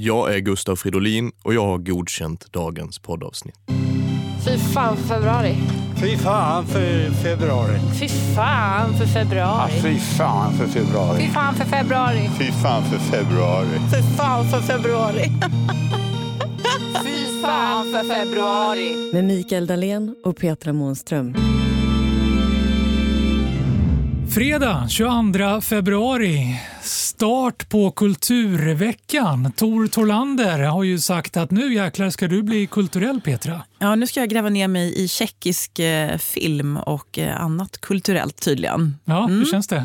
Jag är Gustav Fridolin och jag har godkänt dagens poddavsnitt. Fy fan för februari. Fy fan för februari. Fy fan för februari. Ja, fy fan för februari. Fy fan för februari. Fy fan för februari. Fy fan för februari. fy fan för februari. Med Mikael Dahlén och Petra Månström. Fredag 22 februari. Start på Kulturveckan. Tor Torlander har ju sagt att nu jäklar ska du bli kulturell Petra. Ja, nu ska jag gräva ner mig i tjeckisk eh, film och eh, annat kulturellt tydligen. Ja, hur känns det?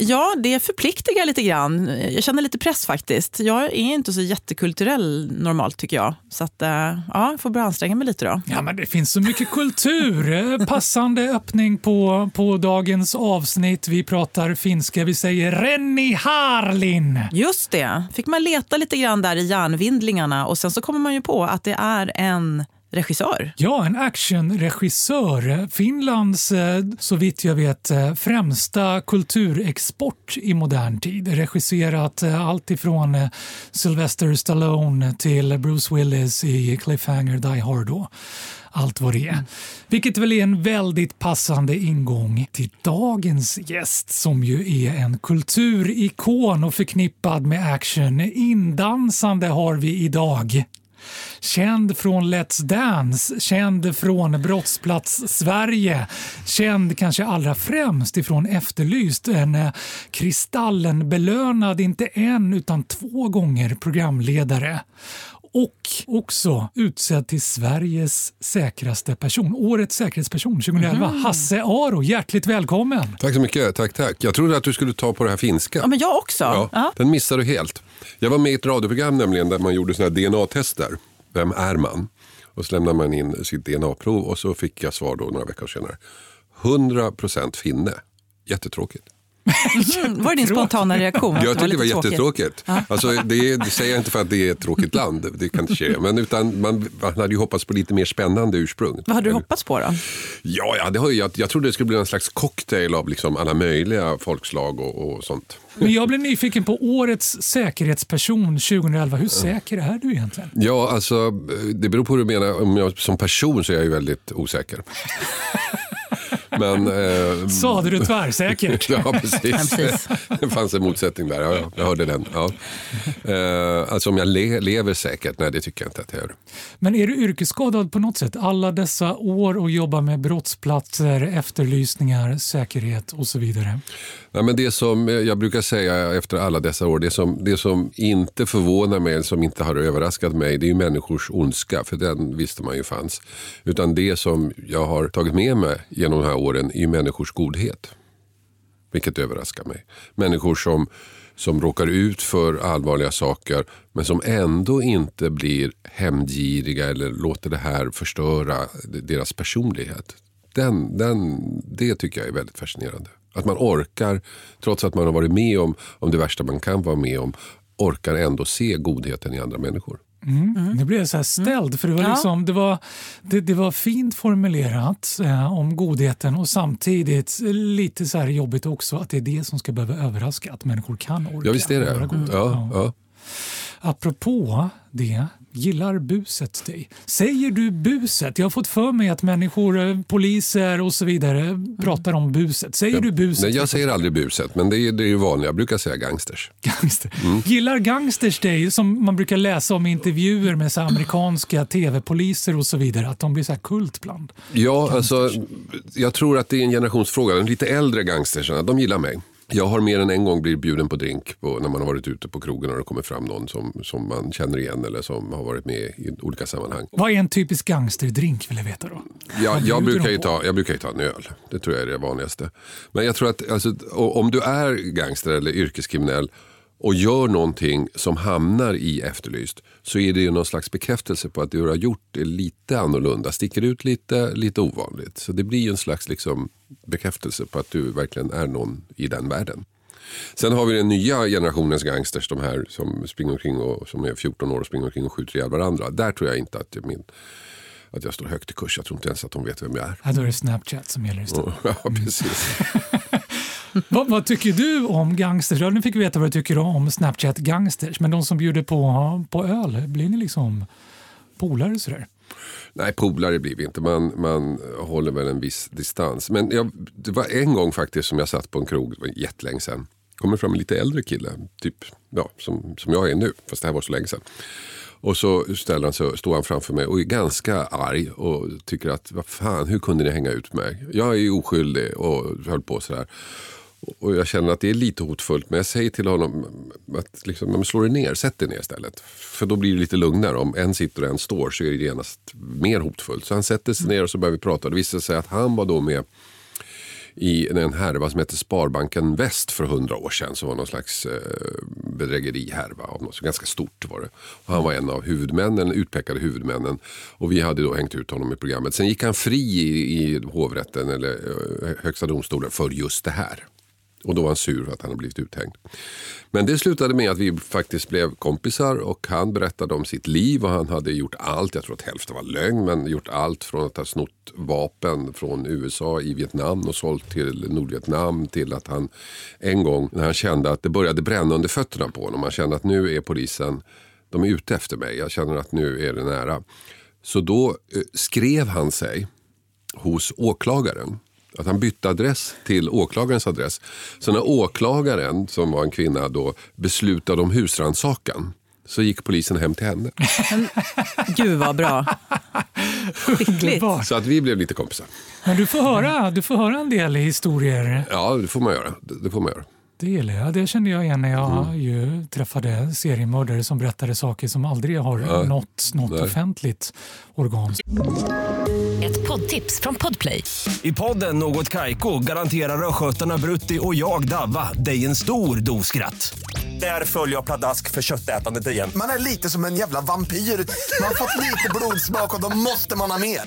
Ja, det förpliktigar lite grann. Jag känner lite press faktiskt. Jag är inte så jättekulturell normalt tycker jag. Så att, eh, ja, jag får börja anstränga mig lite då. Ja, men det finns så mycket kultur. Eh, Passande öppning på, på dagens avsnitt. Vi pratar finska. Vi säger Renni Harlin. Just det. Fick man leta lite grann där i hjärnvindlingarna och sen så kommer man ju på att det är en regissör. Ja, en actionregissör. Finlands, eh, så vitt jag vet, eh, främsta kulturexport i modern tid. Regisserat eh, allt ifrån Sylvester Stallone till Bruce Willis i Cliffhanger Die Hard. Då. Allt vad det är. Vilket väl är en väldigt passande ingång till dagens gäst som ju är en kulturikon och förknippad med action. Indansande har vi idag. Känd från Let's Dance, känd från Brottsplats Sverige, känd kanske allra främst ifrån Efterlyst, en eh, Kristallen-belönad, inte en utan två gånger programledare och också utsedd till Sveriges säkraste person, årets säkerhetsperson 2011. Hasse Aro, hjärtligt välkommen! Tack så mycket. Tack, tack. Jag trodde att du skulle ta på det här finska. Ja, men jag också. Ja, Ja. Den missade du helt. Jag var med i ett radioprogram nämligen där man gjorde såna DNA-tester. Vem är man? Och så lämnade man in sitt DNA-prov och så fick jag svar då några veckor senare. 100% finne. Jättetråkigt. Mm, Var det din spontana reaktion? Jag tyckte det var jättetråkigt. Alltså, det, det säger jag inte för att det är ett tråkigt land, det kan inte ske. Men utan man, man hade ju hoppats på lite mer spännande ursprung. Vad hade du hoppats på då? Ja, ja det har ju, jag, jag trodde det skulle bli en slags cocktail av liksom alla möjliga folkslag och, och sånt. Men jag blev nyfiken på årets säkerhetsperson 2011. Hur säker är du egentligen? Ja, alltså det beror på hur du menar. Om jag, som person så är jag ju väldigt osäker. Men... Eh, Sade du tvärsäkert? Ja, precis. Ja, precis. Det fanns en motsättning där. Ja, ja, jag hörde den. Ja. Eh, alltså om jag le, lever säkert? Nej, det tycker jag inte att jag gör. Men är du yrkesskadad på något sätt? Alla dessa år och jobba med brottsplatser, efterlysningar, säkerhet och så vidare. Nej, men det som jag brukar säga efter alla dessa år, det som, det som inte förvånar mig, som inte har överraskat mig, det är ju människors ondska, för den visste man ju fanns. Utan det som jag har tagit med mig genom de här åren är ju människors godhet. Vilket överraskar mig. Människor som, som råkar ut för allvarliga saker men som ändå inte blir hämndgiriga eller låter det här förstöra deras personlighet. Den, den, det tycker jag är väldigt fascinerande. Att man orkar, trots att man har varit med om, om det värsta man kan vara med om, orkar ändå se godheten i andra människor. Nu blev jag så här ställd, för det var, Ja. liksom, det var, det, det var fint formulerat eh, om godheten och samtidigt lite så här jobbigt också att det är det som ska behöva överraska, att människor kan orka Ja, visst är vara det. goda. Ja, ja. Apropå det, gillar buset dig? Säger du buset? Jag har fått för mig att människor, eh, poliser och så vidare pratar om buset. Säger du buset? Nej, jag säger aldrig buset, men det är, det är ju vanligt. Jag brukar säga gangsters. Gangster. Mm. Gillar gangsters dig som man brukar läsa om i intervjuer med så amerikanska tv-poliser och så vidare? Att de blir så här kult bland? Ja, alltså, jag tror att det är en generationsfråga. De lite äldre gangstersarna, de gillar mig. Jag har mer än en gång blivit bjuden på drink på, när man har varit ute på krogen och det kommer fram någon som, som man känner igen eller som har varit med i olika sammanhang. Vad är en typisk gangsterdrink vill jag veta då? Ja, jag, brukar ju ta, jag brukar ju ta en öl. Det tror jag är det vanligaste. Men jag tror att alltså, om du är gangster eller yrkeskriminell och gör någonting som hamnar i Efterlyst så är det ju någon slags bekräftelse på att det du har gjort är lite annorlunda, sticker ut lite, lite ovanligt. Så det blir ju en slags liksom, bekräftelse på att du verkligen är någon i den världen. Sen har vi den nya generationens gangsters, de här som springer omkring och som är 14 år och springer omkring och skjuter ihjäl varandra. Där tror jag inte att, jag- min, att jag står högt i kurs. Jag tror inte ens att de vet vem jag är. Ja, då är det Snapchat som gäller istället. Ja, precis vad, vad tycker du om gangsters? Ja, nu fick vi veta vad du tycker om Snapchat gangsters, men de som bjuder på, på öl, blir ni liksom polare sådär? Nej, polare blir vi inte. Man, man håller väl en viss distans. Men jag, det var en gång faktiskt som jag satt på en krog, det var jättelänge sedan. kommer fram en lite äldre kille, typ ja, som, som jag är nu, fast det här var så länge sedan. Och så ställer han sig, står han framför mig och är ganska arg och tycker att vad fan, hur kunde ni hänga ut mig? Jag är ju oskyldig och höll på sådär. Och jag känner att det är lite hotfullt men jag säger till honom att liksom, slå dig ner, sätt dig ner istället. För då blir det lite lugnare. Om en sitter och en står så är det genast mer hotfullt. Så han sätter sig ner och så börjar vi prata. Det visade sig att han var då med i en härva som hette Sparbanken Väst för hundra år sedan. Som var någon slags eh, bedrägerihärva. Av något, så ganska stort var det. Och han var en av huvudmännen, utpekade huvudmännen. Och vi hade då hängt ut honom i programmet. Sen gick han fri i, i hovrätten eller eh, högsta domstolen för just det här. Och då var han sur för att han hade blivit uthängd. Men det slutade med att vi faktiskt blev kompisar och han berättade om sitt liv och han hade gjort allt, jag tror att hälften var lögn, men gjort allt från att ha snott vapen från USA i Vietnam och sålt till Nordvietnam till att han en gång när han kände att det började bränna under fötterna på honom, han kände att nu är polisen, de är ute efter mig, jag känner att nu är det nära. Så då eh, skrev han sig hos åklagaren att han bytte adress till åklagarens adress. Så när åklagaren, som var en kvinna, då, beslutade om husrannsakan så gick polisen hem till henne. Gud vad bra. Skickligt. Så att vi blev lite kompisar. Men du får höra, du får höra en del historier. Ja, det får man göra. Det, det får man göra. Det gillar jag. Det kände jag igen när jag ju träffade seriemördare som berättade saker som aldrig har Ja. nått något Nej. offentligt organ. Ett poddtips från Podplay. I podden Något Kaiko garanterar östgötarna Brutti och jag, Davva, dig en stor dos skratt. Där följer jag pladask för köttätandet igen. Man är lite som en jävla vampyr. Man har fått lite blodsmak och då måste man ha mer.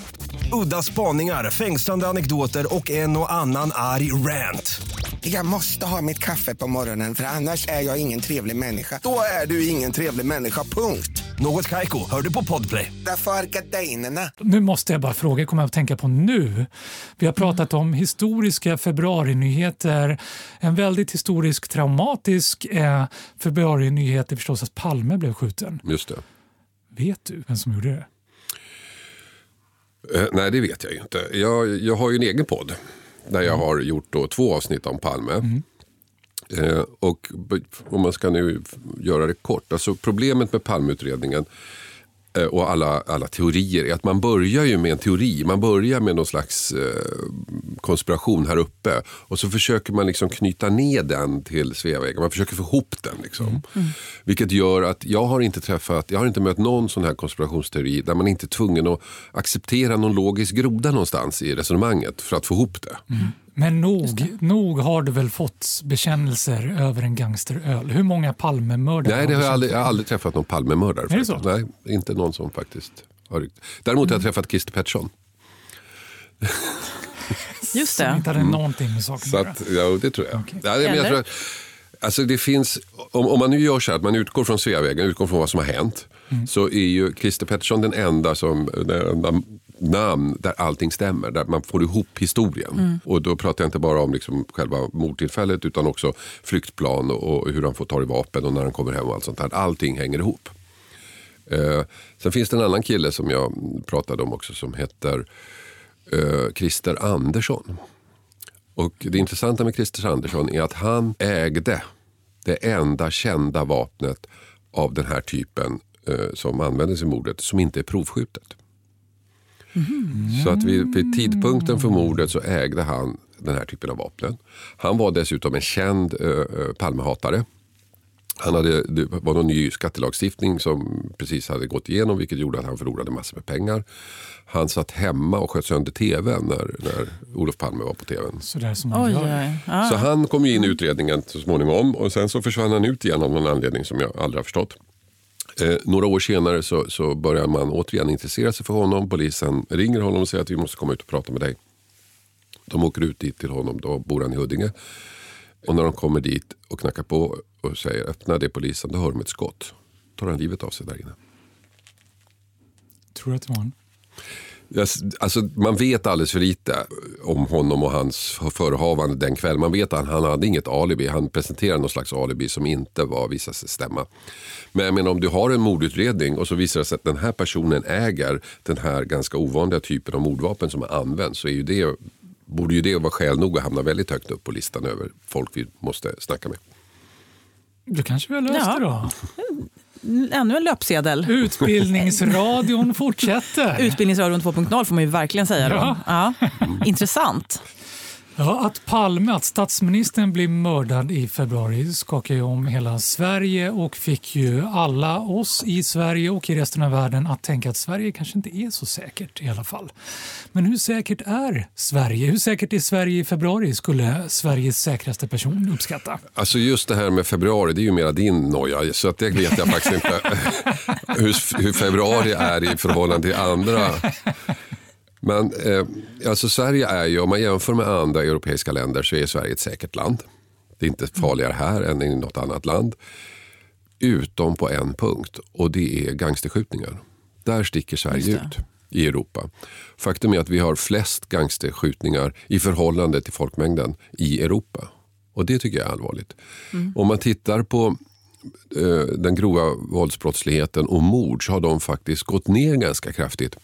Udda spaningar, fängslande anekdoter och en och annan arg rant. Jag måste ha mitt kaffe på morgonen för annars är jag ingen trevlig människa. Då är du ingen trevlig människa, punkt. Något Kaiko, hör du på Podplay. Därför är gardinerna. Nu måste jag bara fråga, kommer jag att tänka på nu. Vi har pratat om historiska februarinyheter. En väldigt historisk, traumatisk eh, februarinyhet är förstås att Palme blev skjuten. Just det. Vet du vem som gjorde det? Eh, nej, det vet jag ju inte. Jag, jag har ju en egen podd där jag har gjort då två avsnitt om Palme. Eh, och om man ska nu göra det kort. Alltså problemet med Palmeutredningen och alla, alla teorier är att man börjar ju med en teori. Man börjar med någon slags eh, konspiration här uppe. Och så försöker man liksom knyta ner den till Sveavägen. Man försöker få ihop den. Liksom. Vilket gör att jag har inte träffat, jag har inte mött någon sån här konspirationsteori där man inte är tvungen att acceptera någon logisk groda någonstans i resonemanget för att få ihop det. Men nog, nog har du väl fått bekännelser över en gangsteröl? Hur många Palmemördare Nej, det har jag, aldrig, jag har aldrig träffat någon Palmemördare. Är det så? Nej, inte någon som faktiskt har. Däremot har jag träffat Christer Pettersson. Just Som det. inte hade någonting med saken att göra. ja, det tror jag. Okej. Ja, men jag tror att, alltså det finns, om, om man nu gör så här att man utgår från Sveavägen, utgår från vad som har hänt. Så är ju Christer Pettersson den enda, som, den enda namn där allting stämmer. Där man får ihop historien. Och då pratar jag inte bara om liksom själva mordtillfället utan också flyktplan och, och hur han får tag i vapen och när han kommer hem och allt sånt där. Allting hänger ihop. Eh, sen finns det en annan kille som jag pratade om också som heter eh, Christer Andersson. Och det intressanta med Christer Andersson är att han ägde det enda kända vapnet av den här typen eh, som användes i mordet som inte är provskjutet. Så att vid, vid tidpunkten för mordet så ägde han den här typen av vapen. Han var dessutom en känd eh, eh, Palmehatare. Han hade, det var någon ny skattelagstiftning som precis hade gått igenom vilket gjorde att han förlorade massor med pengar. Han satt hemma och sköt sönder tvn när, när Olof Palme var på tvn. Man Oj. Ja. Så han kom ju in i utredningen så småningom och sen så försvann han ut igen av någon anledning som jag aldrig har förstått. Eh, några år senare så, så börjar man återigen intressera sig för honom. Polisen ringer honom och säger att vi måste komma ut och prata med dig. De åker ut dit till honom, då bor han i Huddinge. Och när de kommer dit och knackar på och säger öppna det är polisen, då hör de ett skott. tar han livet av sig där inne. Tror du att det var han? Alltså, man vet alldeles för lite om honom och hans förehavande den kvällen. Man vet att han hade inget alibi. Han presenterade någon slags alibi som inte var visade sig stämma. Men jag menar, om du har en mordutredning och så visar det sig att den här personen äger den här ganska ovanliga typen av mordvapen som har använts så är ju det, borde ju det vara skäl nog att hamna väldigt högt upp på listan över folk vi måste snacka med. Du kanske vi har löst Ja. det då? Ännu en löpsedel. Utbildningsradion fortsätter. Utbildningsradion 2.0 får man ju verkligen säga då. Ja. Ja. Intressant. Ja, att Palme, att statsministern blev mördad i februari skakade ju om hela Sverige och fick ju alla oss i Sverige och i resten av världen att tänka att Sverige kanske inte är så säkert i alla fall. Men hur säkert är Sverige? Hur säkert är Sverige i februari skulle Sveriges säkraste person uppskatta? Alltså just det här med februari, det är ju mera din noja. Så att det vet jag faktiskt inte hur, hur februari är i förhållande till andra. Men eh, alltså Sverige är ju, om man jämför med andra europeiska länder så är Sverige ett säkert land. Det är inte farligare här än i något annat land. Utom på en punkt och det är gangsterskjutningar. Där sticker Sverige ut i Europa. Faktum är att vi har flest gangsterskjutningar i förhållande till folkmängden i Europa. Och det tycker jag är allvarligt. Om man tittar på eh, den grova våldsbrottsligheten och mord så har de faktiskt gått ner ganska kraftigt.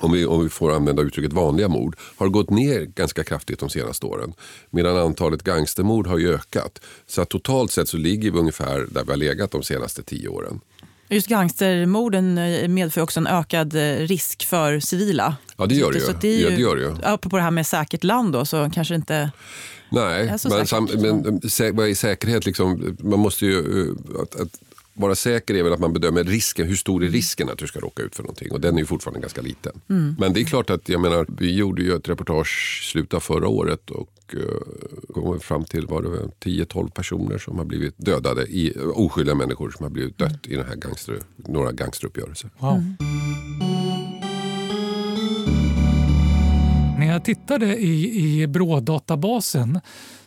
Om vi, om vi får använda uttrycket vanliga mord, har gått ner ganska kraftigt de senaste åren. Medan antalet gangstermord har ju ökat. Så att totalt sett så ligger vi ungefär där vi har legat de senaste tio åren. Just gangstermorden eh, medför också en ökad eh, risk för civila. Ja, det gör det ju. Så det är Ja, det gör det ju. Apropå det här med säkert land då, så kanske inte... Nej, men, sam, men eh, vad är säkerhet? Liksom, man måste ju, att, att vara säker är väl att man bedömer risken. Hur stor är risken att du ska råka ut för någonting? Och den är ju fortfarande ganska liten. Mm. Men det är klart att jag menar, vi gjorde ju ett reportage i slutet av förra året och uh, kom fram till var det väl 10-12 personer som har blivit dödade, i, oskyldiga människor som har blivit dött i den här gangster, några gangsteruppgörelser. Wow. När jag tittade i, i BRÅ-databasen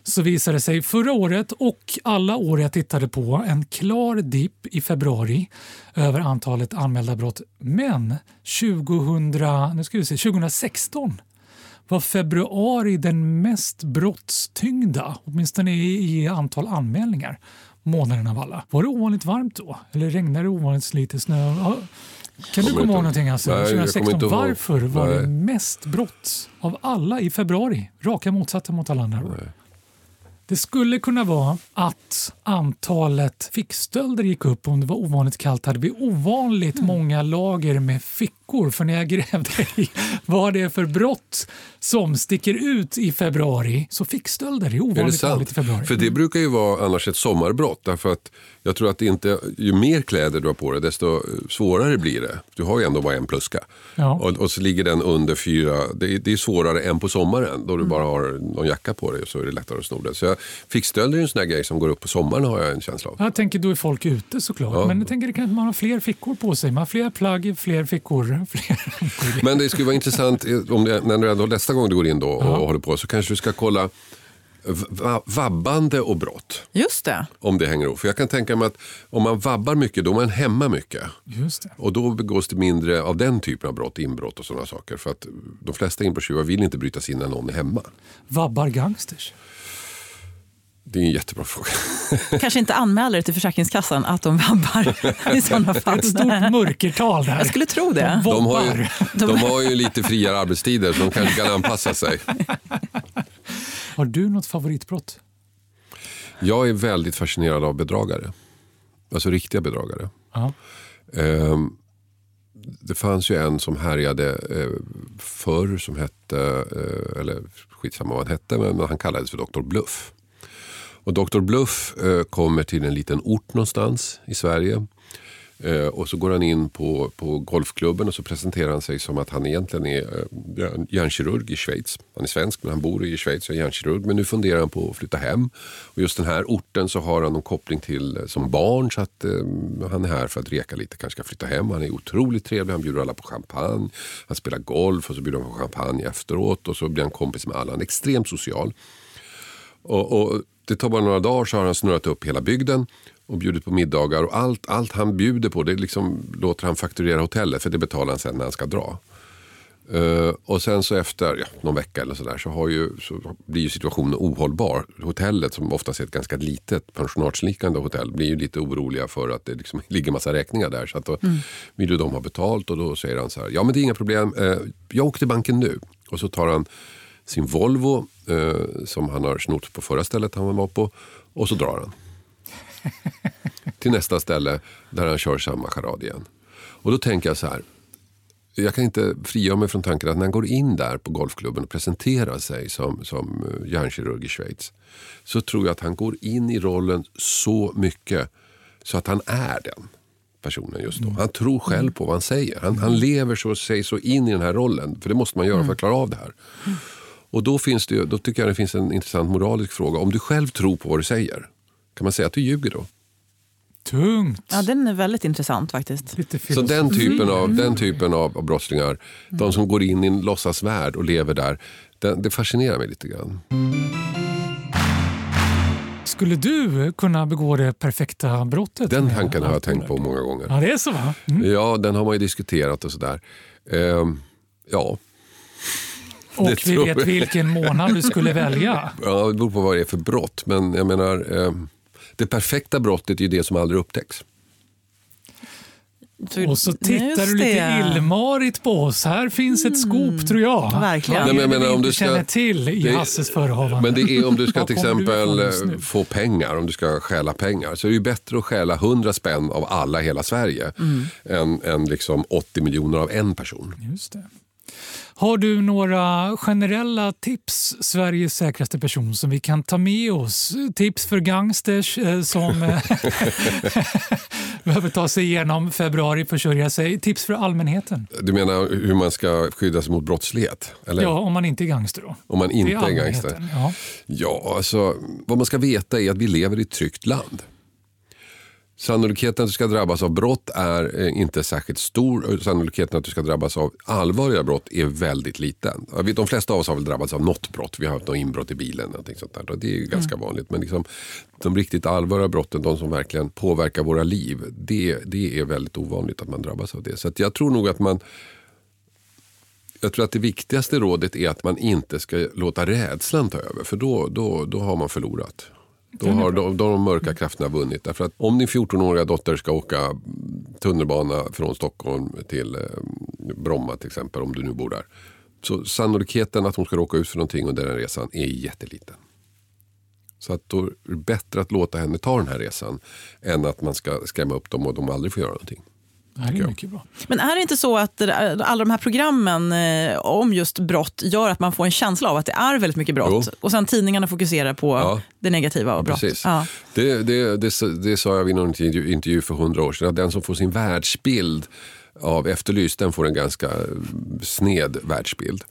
så visade det sig förra året och alla år jag tittade på en klar dipp i februari över antalet anmälda brott. Men 2000, nu ska vi se, 2016 var februari den mest brottstyngda, åtminstone i, i antal anmälningar, månaden av alla. Var det ovanligt varmt då? Eller regnade det ovanligt lite snö? Kan du komma ihåg någonting? Alltså, jag kommer 2016? inte ihåg. Varför var det Nej. mest brott av alla i februari? Raka motsatsen mot alla andra år. Det skulle kunna vara att antalet fickstölder gick upp om det var ovanligt kallt. hade vi ovanligt Mm. många lager med fickor. För när jag grävde i vad det är för brott som sticker ut i februari så fickstölder är ovanligt vanligt i februari. För det brukar ju vara annars ett sommarbrott. Därför att jag tror att inte, ju mer kläder du har på dig desto svårare blir det. Du har ju ändå bara en pluska. Ja. Och, och så ligger den under fyra. Det, är- det är svårare än på sommaren då du bara har någon jacka på dig och så är det lättare att sno den. Så jag, fickstölder är en sån där grej som går upp på sommaren har jag en känsla av. Jag tänker då är folk ute såklart. Ja. Men jag tänker det kanske man har fler fickor på sig. Man har fler plagg, fler fickor. Fler... Men det skulle vara intressant eh, om det, när du ändå nästa gång du går in då och Ja. håller på så kanske du ska kolla va- vabbande och brott. Just det. Om det hänger ihop. För jag kan tänka mig att om man vabbar mycket då är man hemma mycket. Just det. Och då begås det mindre av den typen av brott, inbrott och sådana saker. För att de flesta inbrottstjuvar vill inte bryta sig in när någon är hemma. Vabbar gangsters. Det är en jättebra fråga. Kanske inte anmäler till Försäkringskassan att de vabbar i sådana fall. Ett stort mörkertal där. Jag skulle tro det. De har, ju, de har ju lite friare arbetstider så de kanske kan anpassa sig. Har du något favoritbrott? Jag är väldigt fascinerad av bedragare. Alltså riktiga bedragare. Ja. Ehm, det fanns ju en som härjade eh, förr som hette, eh, eller skitsamma vad han hette, men han kallades för Dr. Bluff. Och Dr. Bluff eh, kommer till en liten ort någonstans i Sverige. Eh, och så går han in på, på golfklubben och så presenterar han sig som att han egentligen är eh, hjärnkirurg i Schweiz. Han är svensk men han bor i Schweiz och är hjärnkirurg. Men nu funderar han på att flytta hem. Och just den här orten så har han någon koppling till eh, som barn så att eh, han är här för att reka lite, kanske ska flytta hem. Han är otroligt trevlig, han bjuder alla på champagne. Han spelar golf och så bjuder han på champagne efteråt och så blir han kompis med alla. Han är extremt social. Och, och det tar bara några dagar så har han snurrat upp hela bygden och bjudit på middagar. Och allt, allt han bjuder på det liksom låter han fakturera hotellet för det betalar han sen när han ska dra. Eh, och sen så efter ja, någon vecka eller sådär så, har ju, så blir ju situationen ohållbar. Hotellet som oftast är ett ganska litet pensionatsliknande hotell blir ju lite oroliga för att det liksom ligger massa räkningar där. Så att då vill ju de ha betalt och då säger han så här, ja men det är inga problem, eh, jag åker till banken nu. Och så tar han sin Volvo eh, som han har snott på förra stället han var på och så drar han. till nästa ställe där han kör samma charad igen. Och då tänker jag så här, jag kan inte frigöra mig från tanken att när han går in där på golfklubben och presenterar sig som, som eh, hjärnkirurg i Schweiz så tror jag att han går in i rollen så mycket så att han är den personen just då. Han tror själv på vad han säger. Han, han lever så, sig så in i den här rollen, för det måste man göra för att klara av det här. Och då, finns det, då tycker jag det finns en intressant moralisk fråga. Om du själv tror på vad du säger, kan man säga att du ljuger då? Tungt. Ja, den är väldigt intressant faktiskt. Lite Så den typen av, den typen av, av brottslingar, de som går in i en låtsasvärld och lever där, det, det fascinerar mig lite grann. Skulle du kunna begå det perfekta brottet? Den tanken har jag tänkt på många gånger. Ja, det är så va? Mm. Ja, den har man ju diskuterat och sådär. Ehm, ja. Och det vi tror vet jag. vilken månad du skulle välja. ja, det beror på vad det är för brott. Men jag menar, ehm, det perfekta brottet är ju det som aldrig upptäcks. Och så tittar Just du lite det. Mm. illmarigt på oss. Här finns ett skop tror jag. Verkligen. Nej, men jag menar, om du ska- känner till i det- Hasses förehavande? Men det är om du ska till exempel eh, få pengar, om du ska stjäla pengar, så är det ju bättre att stjäla 100 spänn av alla i hela Sverige än, än liksom 80 miljoner av en person. Just det. Har du några generella tips, Sveriges säkraste person, som vi kan ta med oss? Tips för gangsters eh, som eh, behöver ta sig igenom februari, försörja sig. Tips för allmänheten. Du menar hur man ska skydda sig mot brottslighet? Eller? Ja, om man inte är gangster då. Om man inte Det är gangster? Ja. Ja, alltså vad man ska veta är att vi lever i ett tryggt land. Sannolikheten att du ska drabbas av brott är eh, inte särskilt stor. Sannolikheten att du ska drabbas av allvarliga brott är väldigt liten. Vet, De flesta av oss har väl drabbats av något brott. Vi har haft något inbrott i bilen. Sånt där. Det är ju ganska vanligt. Men liksom, de riktigt allvarliga brotten, de som verkligen påverkar våra liv, det, det är väldigt ovanligt att man drabbas av det. Så jag tror nog att man jag tror att det viktigaste rådet är att man inte ska låta rädslan ta över. För då, då, då har man förlorat. Då har, då, då har de mörka krafterna vunnit. Därför att om din 14-åriga dotter ska åka tunnelbana från Stockholm till eh, Bromma till exempel, om du nu bor där. Så sannolikheten att hon ska råka ut för någonting under den resan är jätteliten. Så att då är det bättre att låta henne ta den här resan än att man ska skrämma upp dem och de aldrig får göra någonting. Det är mycket bra. Men är det inte så att alla de här programmen eh, om just brott gör att man får en känsla av att det är väldigt mycket brott? Jo. Och sen tidningarna fokuserar på Ja. det negativa och brott. Precis. Ja. Det, det, det, det sa jag vid någon intervju, för hundra år sedan. Att den som får sin världsbild av Efterlyst, den får en ganska sned världsbild.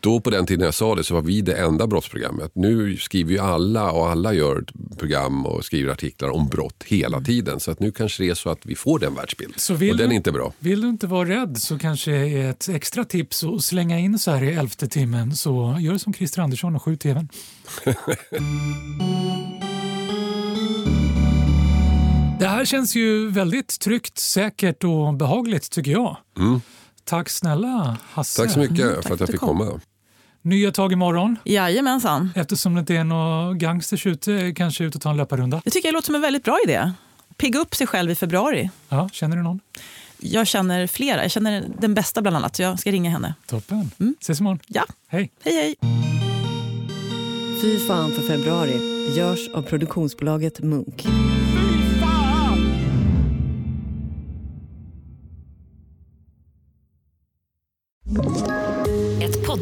Då på den tiden jag sa det så var vi det enda brottsprogrammet. Nu skriver ju alla och alla gör program och skriver artiklar om brott hela tiden. Så att nu kanske det är så att vi får den världsbilden. Så vill Och den du- är inte bra. Vill du inte vara rädd så kanske är ett extra tips att slänga in så här i elfte timmen. Så gör som Christer Andersson och skjut tvn. Det här känns ju väldigt tryggt, säkert och behagligt tycker jag. Mm. Tack snälla Hasse. Tack så mycket Mm, för att jag fick kom. komma. Nya tag imorgon. Jajamensan. Eftersom det inte är några gangsters ute, kanske ut och ta en löparrunda. Det tycker jag låter som en väldigt bra idé. Pigga upp sig själv i februari. Ja, känner du någon? Jag känner flera. Jag känner den bästa bland annat. Jag ska ringa henne. Toppen. Ses imorgon. Ja. Hej. Hej, hej. Fy fan för februari görs av produktionsbolaget Munk.